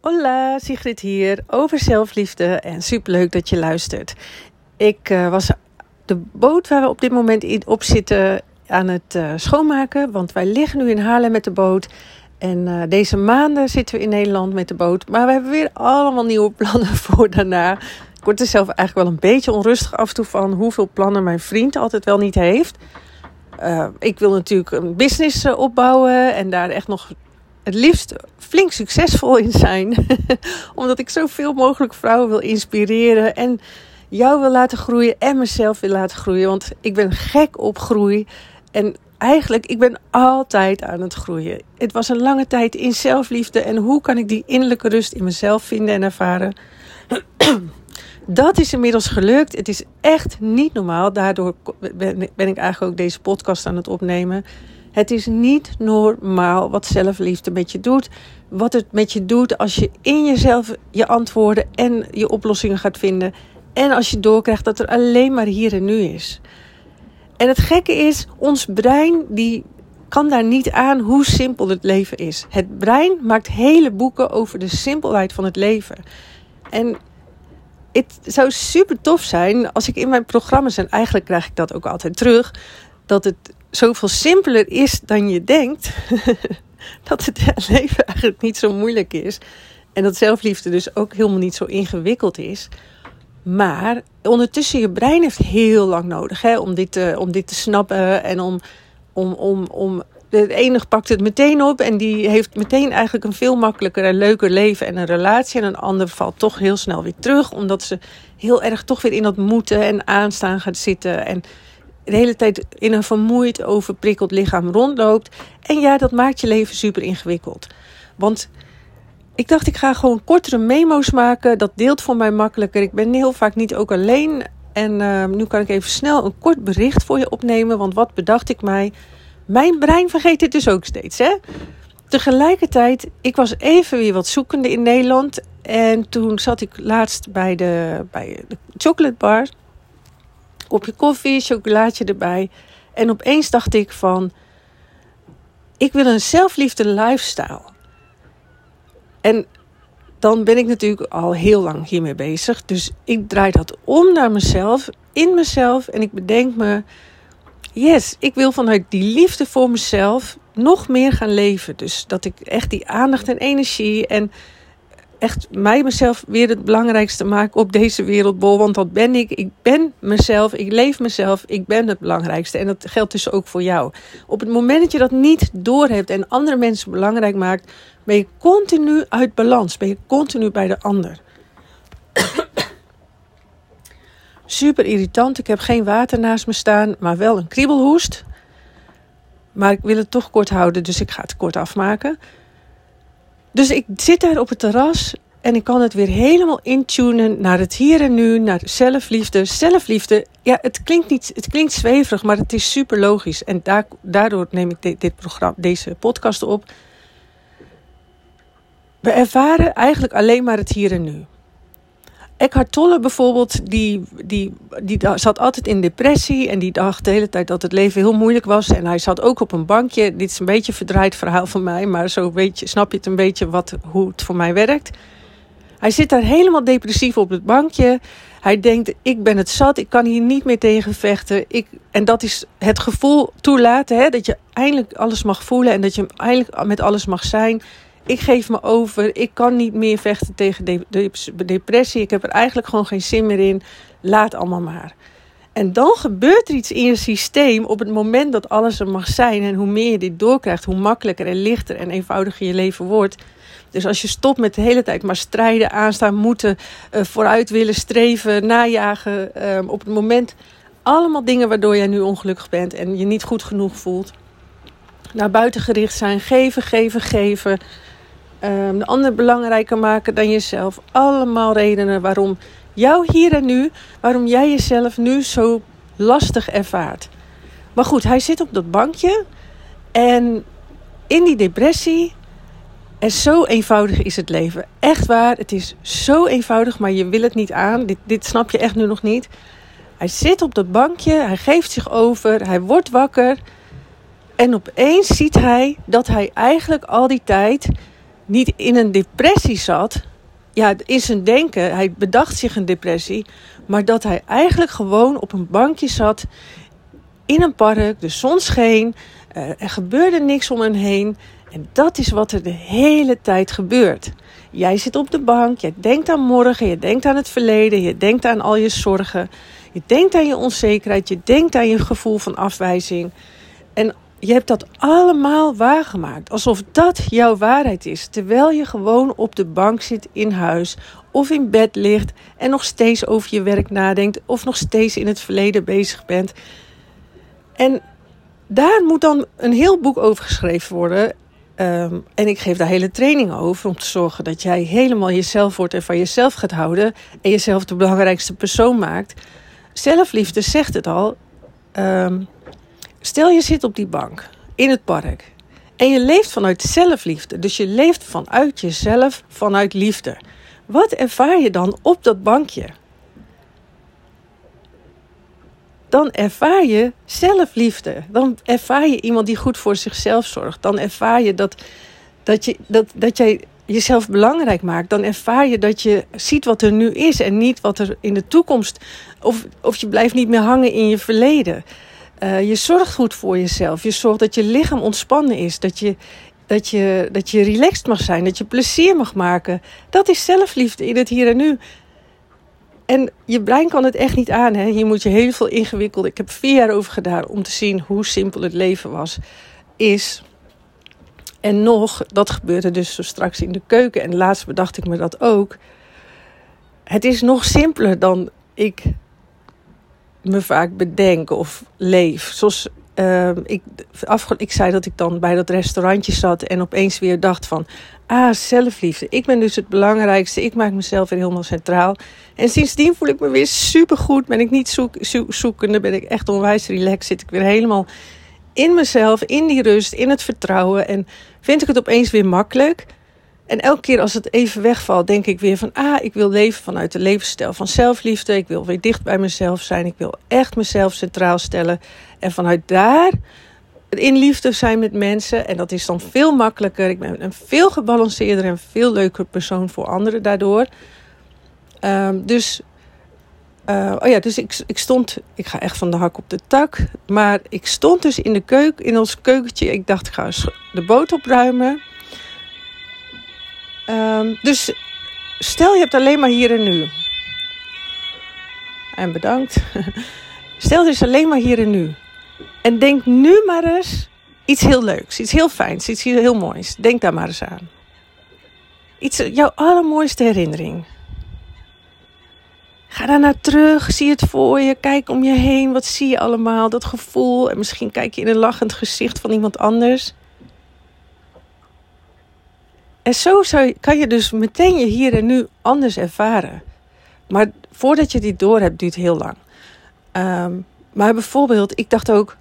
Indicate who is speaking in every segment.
Speaker 1: Hola, Sigrid hier over zelfliefde en superleuk dat je luistert. Ik uh, was de boot waar we op dit moment in, op zitten aan het uh, schoonmaken, want wij liggen nu in Haarlem met de boot. En uh, deze maanden zitten we in Nederland met de boot, maar we hebben weer allemaal nieuwe plannen voor daarna. Ik word er zelf eigenlijk wel een beetje onrustig af en toe van hoeveel plannen mijn vriend altijd wel niet heeft. ik wil natuurlijk een business opbouwen en daar echt nog het liefst flink succesvol in zijn. Omdat ik zoveel mogelijk vrouwen wil inspireren en jou wil laten groeien en mezelf wil laten groeien. Want ik ben gek op groei. En eigenlijk, ik ben altijd aan het groeien. Het was een lange tijd in zelfliefde. En hoe kan ik die innerlijke rust in mezelf vinden en ervaren? Dat is inmiddels gelukt. Het is echt niet normaal. Daardoor ben ik eigenlijk ook deze podcast aan het opnemen. Het is niet normaal wat zelfliefde met je doet. Wat het met je doet als je in jezelf je antwoorden en je oplossingen gaat vinden. En als je doorkrijgt dat er alleen maar hier en nu is. En het gekke is, ons brein die kan daar niet aan hoe simpel het leven is. Het brein maakt hele boeken over de simpelheid van het leven. En het zou super tof zijn als ik in mijn programma's, en eigenlijk krijg ik dat ook altijd terug, dat het zoveel simpeler is dan je denkt. dat het leven eigenlijk niet zo moeilijk is. En dat zelfliefde dus ook helemaal niet zo ingewikkeld is. Maar ondertussen, je brein heeft heel lang nodig hè, om, dit te, om dit te snappen. En om, om, om, om. De ene pakt het meteen op en die heeft meteen eigenlijk een veel makkelijker en leuker leven en een relatie. En een ander valt toch heel snel weer terug, omdat ze heel erg toch weer in dat moeten en aanstaan gaat zitten. En de hele tijd in een vermoeid, overprikkeld lichaam rondloopt. En ja, dat maakt je leven super ingewikkeld. Want ik dacht, ik ga gewoon kortere memo's maken. Dat deelt voor mij makkelijker. Ik ben heel vaak niet ook alleen. En uh, nu kan ik even snel een kort bericht voor je opnemen. Want wat bedacht ik mij? Mijn brein vergeet het dus ook steeds, hè? Tegelijkertijd, ik was even weer wat zoekende in Nederland. En toen zat ik laatst bij de, bij de chocolate bar kopje koffie, chocolaatje erbij. En opeens dacht ik van, ik wil een zelfliefde lifestyle. En dan ben ik natuurlijk al heel lang hiermee bezig. Dus ik draai dat om naar mezelf, in mezelf. En ik bedenk me, yes, ik wil vanuit die liefde voor mezelf nog meer gaan leven. Dus dat ik echt die aandacht en energie en echt mij mezelf weer het belangrijkste maken op deze wereldbol. Want dat ben ik. Ik ben mezelf. Ik leef mezelf. Ik ben het belangrijkste. En dat geldt dus ook voor jou. Op het moment dat je dat niet doorhebt en andere mensen belangrijk maakt, ben je continu uit balans. Ben je continu bij de ander. Super irritant. Ik heb geen water naast me staan, maar wel een kriebelhoest. Maar ik wil het toch kort houden, dus ik ga het kort afmaken. Dus ik zit daar op het terras en ik kan het weer helemaal intunen naar het hier en nu, naar zelfliefde. Zelfliefde, ja, het klinkt, niet, het klinkt zweverig, maar het is super logisch. En daardoor neem ik dit programma, deze podcast op. We ervaren eigenlijk alleen maar het hier en nu. Eckhart Tolle bijvoorbeeld, die, die, die zat altijd in depressie en die dacht de hele tijd dat het leven heel moeilijk was. En hij zat ook op een bankje. Dit is een beetje een verdraaid verhaal van mij, maar zo weet je, snap je het een beetje wat, hoe het voor mij werkt. Hij zit daar helemaal depressief op het bankje. Hij denkt, ik ben het zat, ik kan hier niet meer tegen vechten. Ik, en dat is het gevoel toelaten, hè, dat je eindelijk alles mag voelen en dat je eindelijk met alles mag zijn ik geef me over. Ik kan niet meer vechten tegen de, depressie. Ik heb er eigenlijk gewoon geen zin meer in. Laat allemaal maar. En dan gebeurt er iets in je systeem op het moment dat alles er mag zijn. En hoe meer je dit doorkrijgt, hoe makkelijker en lichter en eenvoudiger je leven wordt. Dus als je stopt met de hele tijd maar strijden, aanstaan, moeten, uh, vooruit willen, streven, najagen. Uh, op het moment allemaal dingen waardoor jij nu ongelukkig bent en je niet goed genoeg voelt. Naar buiten gericht zijn, geven, geven, geven. Um, de ander belangrijker maken dan jezelf. Allemaal redenen waarom jou hier en nu, waarom jij jezelf nu zo lastig ervaart. Maar goed, hij zit op dat bankje en in die depressie. En zo eenvoudig is het leven. Echt waar, het is zo eenvoudig, maar je wil het niet aan. Dit, dit snap je echt nu nog niet. Hij zit op dat bankje, hij geeft zich over, hij wordt wakker. En opeens ziet hij dat hij eigenlijk al die tijd niet in een depressie zat. Ja, in zijn denken, hij bedacht zich een depressie. Maar dat hij eigenlijk gewoon op een bankje zat in een park. De zon scheen. Uh, er gebeurde niks om hem heen. En dat is wat er de hele tijd gebeurt. Jij zit op de bank, je denkt aan morgen, je denkt aan het verleden, je denkt aan al je zorgen, je denkt aan je onzekerheid, je denkt aan je gevoel van afwijzing. En je hebt dat allemaal waargemaakt, alsof dat jouw waarheid is, terwijl je gewoon op de bank zit in huis of in bed ligt en nog steeds over je werk nadenkt of nog steeds in het verleden bezig bent. En daar moet dan een heel boek over geschreven worden. Um, en ik geef daar hele trainingen over om te zorgen dat jij helemaal jezelf wordt en van jezelf gaat houden en jezelf de belangrijkste persoon maakt. Zelfliefde zegt het al. Um, stel je zit op die bank in het park en je leeft vanuit zelfliefde. Dus je leeft vanuit jezelf, vanuit liefde. Wat ervaar je dan op dat bankje? dan ervaar je zelfliefde. Dan ervaar je iemand die goed voor zichzelf zorgt. Dan ervaar je dat, dat, je, dat, dat jij jezelf belangrijk maakt. Dan ervaar je dat je ziet wat er nu is en niet wat er in de toekomst. Of, of je blijft niet meer hangen in je verleden. Uh, je zorgt goed voor jezelf. Je zorgt dat je lichaam ontspannen is. Dat je, dat, je, dat je relaxed mag zijn. Dat je plezier mag maken. Dat is zelfliefde in het hier en nu. En je brein kan het echt niet aan. Hè? Hier moet je heel veel ingewikkeld. Ik heb vier jaar over gedaan om te zien hoe simpel het leven was. Is. En nog, dat gebeurde dus zo straks in de keuken. En laatst bedacht ik me dat ook. Het is nog simpeler dan ik me vaak bedenk of leef. Zoals uh, ik, ik zei dat ik dan bij dat restaurantje zat en opeens weer dacht van... Ah, zelfliefde. Ik ben dus het belangrijkste. Ik maak mezelf weer helemaal centraal. En sindsdien voel ik me weer supergoed. Ben ik niet zoek, zoekende, ben ik echt onwijs relaxed. Zit ik weer helemaal in mezelf, in die rust, in het vertrouwen. En vind ik het opeens weer makkelijk. En elke keer als het even wegvalt, denk ik weer van... ah, ik wil leven vanuit de levensstijl van zelfliefde. Ik wil weer dicht bij mezelf zijn. Ik wil echt mezelf centraal stellen. En vanuit daar in liefde zijn met mensen. En dat is dan veel makkelijker. Ik ben een veel gebalanceerder en veel leuker persoon voor anderen daardoor. Um, dus, uh, oh ja, dus ik, ik stond, ik ga echt van de hak op de tak. Maar ik stond dus in de keuken, in ons keukentje. Ik dacht, ik ga de boot opruimen. Um, dus stel je hebt alleen maar hier en nu. En bedankt. Stel dus alleen maar hier en nu. En denk nu maar eens iets heel leuks, iets heel fijns, iets heel moois. Denk daar maar eens aan. Iets, jouw allermooiste herinnering. Ga daar naar terug, zie het voor je, kijk om je heen, wat zie je allemaal, dat gevoel. En misschien kijk je in een lachend gezicht van iemand anders. En zo kan je dus meteen je hier en nu anders ervaren. Maar voordat je dit door hebt, duurt heel lang. Um, maar bijvoorbeeld, ik dacht ook,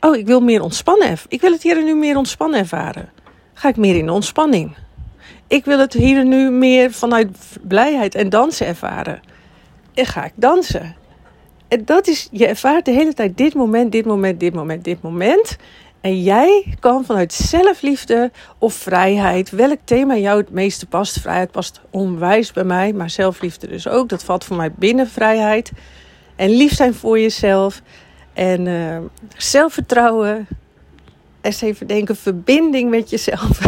Speaker 1: oh, ik wil meer ontspannen. Ik wil het hier en nu meer ontspannen ervaren. Ga ik meer in de ontspanning. Ik wil het hier en nu meer vanuit blijheid en dansen ervaren. En ga ik dansen. En dat is, je ervaart de hele tijd dit moment, dit moment, dit moment, dit moment. En jij kan vanuit zelfliefde of vrijheid, welk thema jou het meeste past. Vrijheid past onwijs bij mij, maar zelfliefde dus ook. Dat valt voor mij binnen vrijheid. En lief zijn voor jezelf. En uh, zelfvertrouwen. Eens even denken, verbinding met jezelf.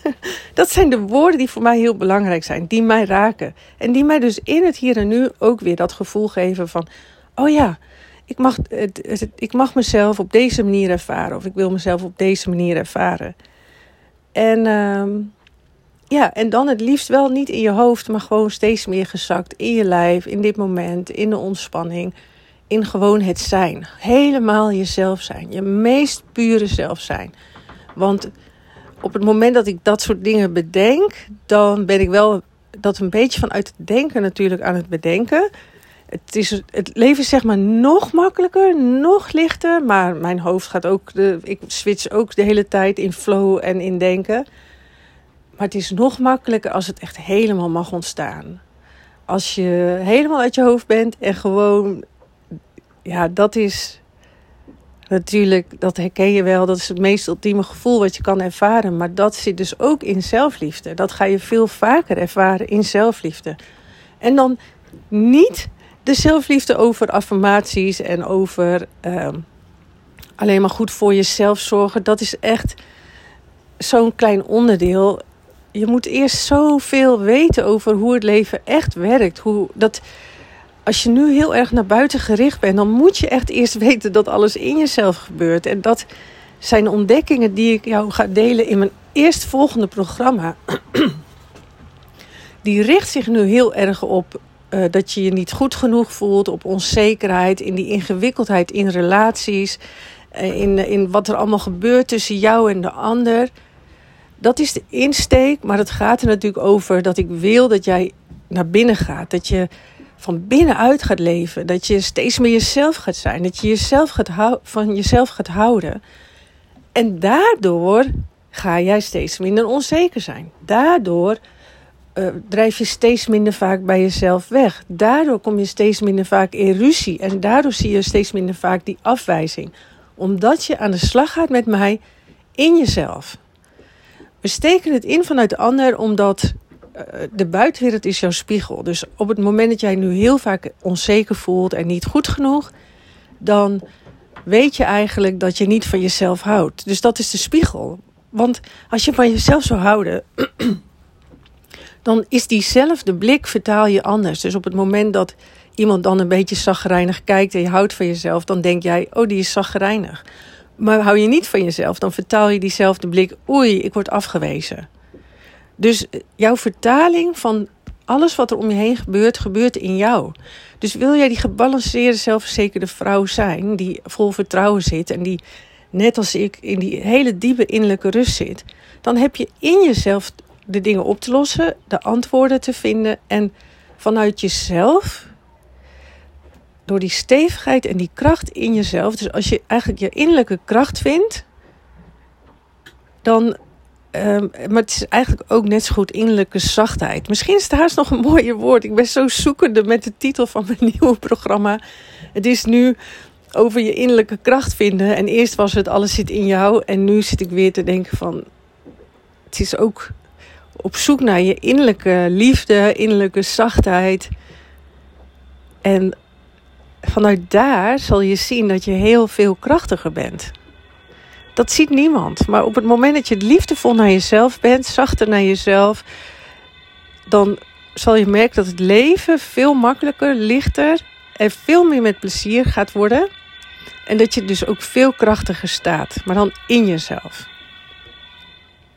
Speaker 1: dat zijn de woorden die voor mij heel belangrijk zijn. Die mij raken. En die mij dus in het hier en nu ook weer dat gevoel geven van... Oh ja, ik mag, het, ik mag mezelf op deze manier ervaren. Of ik wil mezelf op deze manier ervaren. En... Uh, ja, en dan het liefst wel niet in je hoofd, maar gewoon steeds meer gezakt in je lijf, in dit moment, in de ontspanning, in gewoon het zijn. Helemaal jezelf zijn, je meest pure zelf zijn. Want op het moment dat ik dat soort dingen bedenk, dan ben ik wel dat een beetje vanuit het denken natuurlijk aan het bedenken. Het, is, het leven is zeg maar nog makkelijker, nog lichter, maar mijn hoofd gaat ook, de, ik switch ook de hele tijd in flow en in denken. Maar het is nog makkelijker als het echt helemaal mag ontstaan. Als je helemaal uit je hoofd bent en gewoon, ja, dat is natuurlijk, dat herken je wel, dat is het meest ultieme gevoel wat je kan ervaren. Maar dat zit dus ook in zelfliefde. Dat ga je veel vaker ervaren in zelfliefde. En dan niet de zelfliefde over affirmaties en over ehm, alleen maar goed voor jezelf zorgen. Dat is echt zo'n klein onderdeel. Je moet eerst zoveel weten over hoe het leven echt werkt. Hoe dat als je nu heel erg naar buiten gericht bent, dan moet je echt eerst weten dat alles in jezelf gebeurt. En dat zijn ontdekkingen die ik jou ga delen in mijn eerstvolgende programma. Die richt zich nu heel erg op uh, dat je je niet goed genoeg voelt, op onzekerheid, in die ingewikkeldheid in relaties, uh, in, in wat er allemaal gebeurt tussen jou en de ander. Dat is de insteek, maar het gaat er natuurlijk over dat ik wil dat jij naar binnen gaat. Dat je van binnenuit gaat leven. Dat je steeds meer jezelf gaat zijn. Dat je jezelf gaat van jezelf gaat houden. En daardoor ga jij steeds minder onzeker zijn. Daardoor uh, drijf je steeds minder vaak bij jezelf weg. Daardoor kom je steeds minder vaak in ruzie. En daardoor zie je steeds minder vaak die afwijzing. Omdat je aan de slag gaat met mij in jezelf. We steken het in vanuit de ander omdat eh, de buitenwereld is jouw spiegel. Dus op het moment dat jij nu heel vaak onzeker voelt en niet goed genoeg, dan weet je eigenlijk dat je niet van jezelf houdt. Dus dat is de spiegel. Want als je van jezelf zou houden, dan is diezelfde blik vertaal je anders. Dus op het moment dat iemand dan een beetje zagrijnig kijkt en je houdt van jezelf, dan denk jij, oh, die is zagrijnig. Maar hou je niet van jezelf, dan vertaal je diezelfde blik, oei, ik word afgewezen. Dus jouw vertaling van alles wat er om je heen gebeurt, gebeurt in jou. Dus wil jij die gebalanceerde, zelfverzekerde vrouw zijn, die vol vertrouwen zit en die net als ik in die hele diepe innerlijke rust zit, dan heb je in jezelf de dingen op te lossen, de antwoorden te vinden en vanuit jezelf, door die stevigheid en die kracht in jezelf, dus als je eigenlijk je innerlijke kracht vindt, dan Um, maar het is eigenlijk ook net zo goed innerlijke zachtheid. Misschien is het haast nog een mooier woord. Ik ben zo zoekende met de titel van mijn nieuwe programma. Het is nu over je innerlijke kracht vinden. En eerst was het alles zit in jou. En nu zit ik weer te denken van... Het is ook op zoek naar je innerlijke liefde, innerlijke zachtheid. En vanuit daar zal je zien dat je heel veel krachtiger bent. Dat ziet niemand. Maar op het moment dat je liefdevol naar jezelf bent, zachter naar jezelf, dan zal je merken dat het leven veel makkelijker, lichter en veel meer met plezier gaat worden. En dat je dus ook veel krachtiger staat, maar dan in jezelf.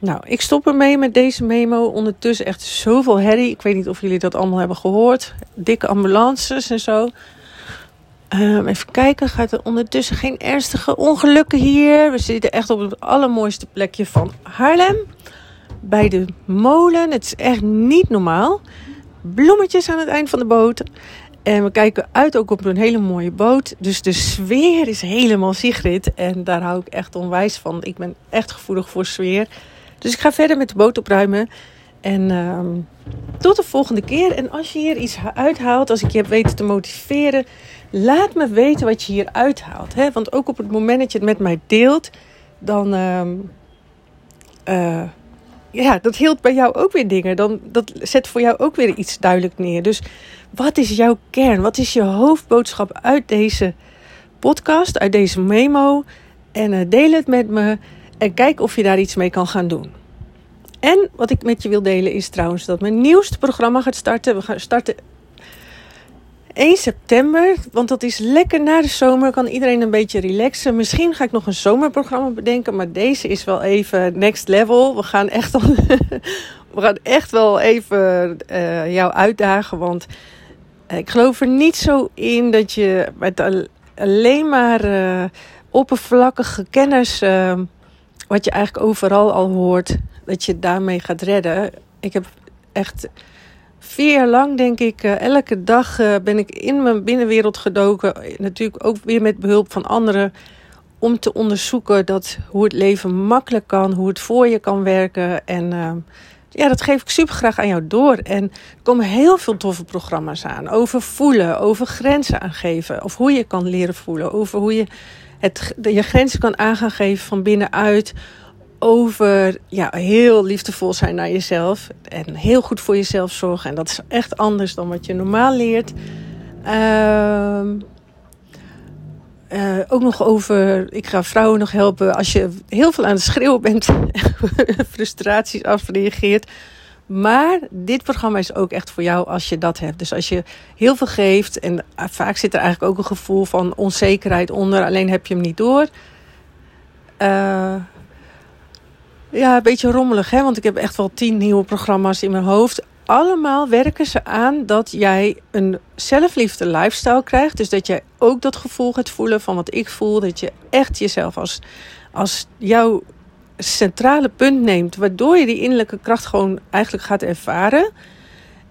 Speaker 1: Nou, ik stop ermee met deze memo. Ondertussen echt zoveel herrie. Ik weet niet of jullie dat allemaal hebben gehoord. Dikke ambulances en zo. Um, even kijken, gaat er ondertussen geen ernstige ongelukken hier? We zitten echt op het allermooiste plekje van Haarlem. Bij de molen. Het is echt niet normaal. Bloemetjes aan het eind van de boot. En we kijken uit ook op een hele mooie boot. Dus de sfeer is helemaal Sigrid. En daar hou ik echt onwijs van. Ik ben echt gevoelig voor sfeer. Dus ik ga verder met de boot opruimen. En uh, tot de volgende keer. En als je hier iets uithaalt, als ik je heb weten te motiveren, laat me weten wat je hier uithaalt. Hè? Want ook op het moment dat je het met mij deelt, dan. Uh, ja, dat hield bij jou ook weer dingen. Dan, dat zet voor jou ook weer iets duidelijk neer. Dus wat is jouw kern? Wat is je hoofdboodschap uit deze podcast, uit deze memo? En uh, deel het met me en kijk of je daar iets mee kan gaan doen. En wat ik met je wil delen is trouwens dat mijn nieuwste programma gaat starten. We gaan starten 1 september, want dat is lekker na de zomer. Kan iedereen een beetje relaxen. Misschien ga ik nog een zomerprogramma bedenken, maar deze is wel even next level. We gaan echt, al, we gaan echt wel even uh, jou uitdagen, want ik geloof er niet zo in dat je met alleen maar uh, oppervlakkige kennis, uh, wat je eigenlijk overal al hoort, dat je daarmee gaat redden. Ik heb echt vier jaar lang, denk ik, uh, elke dag uh, ben ik in mijn binnenwereld gedoken. Natuurlijk ook weer met behulp van anderen. Om te onderzoeken dat, hoe het leven makkelijk kan, hoe het voor je kan werken. En uh, ja, dat geef ik super graag aan jou door. En er komen heel veel toffe programma's aan. Over voelen, over grenzen aangeven. Of hoe je kan leren voelen. Over hoe je het, je grenzen kan aan gaan geven van binnenuit over ja, heel liefdevol zijn naar jezelf en heel goed voor jezelf zorgen. En dat is echt anders dan wat je normaal leert. Uh, uh, ook nog over, ik ga vrouwen nog helpen als je heel veel aan het schreeuwen bent, frustraties afreageert. Maar dit programma is ook echt voor jou als je dat hebt. Dus als je heel veel geeft en vaak zit er eigenlijk ook een gevoel van onzekerheid onder, alleen heb je hem niet door. Uh, ja, een beetje rommelig, hè? want ik heb echt wel tien nieuwe programma's in mijn hoofd. Allemaal werken ze aan dat jij een zelfliefde lifestyle krijgt. Dus dat jij ook dat gevoel gaat voelen van wat ik voel. Dat je echt jezelf als, als jouw centrale punt neemt. Waardoor je die innerlijke kracht gewoon eigenlijk gaat ervaren.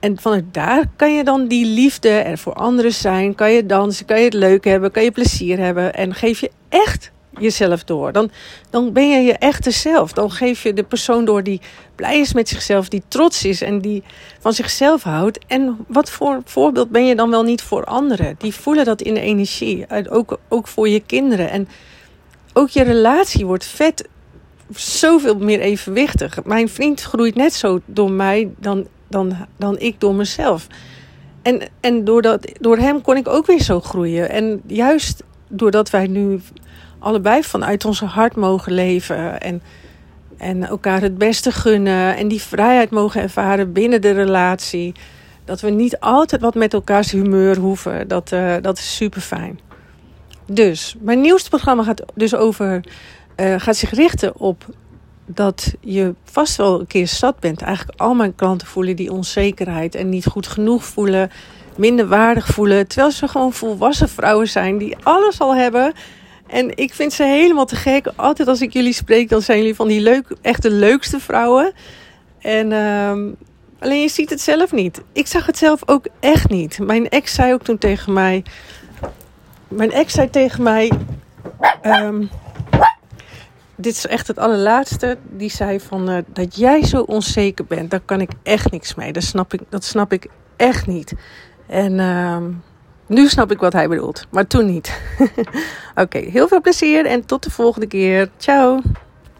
Speaker 1: En vanuit daar kan je dan die liefde er voor anderen zijn. Kan je dansen, kan je het leuk hebben, kan je plezier hebben. En geef je echt jezelf door. Dan, dan ben je je echte zelf. Dan geef je de persoon door die blij is met zichzelf, die trots is en die van zichzelf houdt. En wat voor voorbeeld ben je dan wel niet voor anderen? Die voelen dat in de energie. Ook, ook voor je kinderen. En ook je relatie wordt vet zoveel meer evenwichtig. Mijn vriend groeit net zo door mij dan, dan, dan ik door mezelf. En, en doordat, door hem kon ik ook weer zo groeien. En juist doordat wij nu allebei vanuit onze hart mogen leven. En, en elkaar het beste gunnen. En die vrijheid mogen ervaren binnen de relatie. Dat we niet altijd wat met elkaars humeur hoeven. Dat, uh, dat is super fijn. Dus, mijn nieuwste programma gaat dus over. Uh, gaat zich richten op dat je vast wel een keer zat bent. Eigenlijk al mijn klanten voelen die onzekerheid en niet goed genoeg voelen, minder waardig voelen. Terwijl ze gewoon volwassen vrouwen zijn die alles al hebben en ik vind ze helemaal te gek. Altijd als ik jullie spreek, dan zijn jullie van die leuk, echt de leukste vrouwen. En um, alleen je ziet het zelf niet. Ik zag het zelf ook echt niet. Mijn ex zei ook toen tegen mij. Mijn ex zei tegen mij. Um, dit is echt het allerlaatste. Die zei van uh, dat jij zo onzeker bent, daar kan ik echt niks mee. Dat snap ik, dat snap ik echt niet. En um, nu snap ik wat hij bedoelt, maar toen niet. Oké, heel veel plezier en tot de volgende keer. Ciao.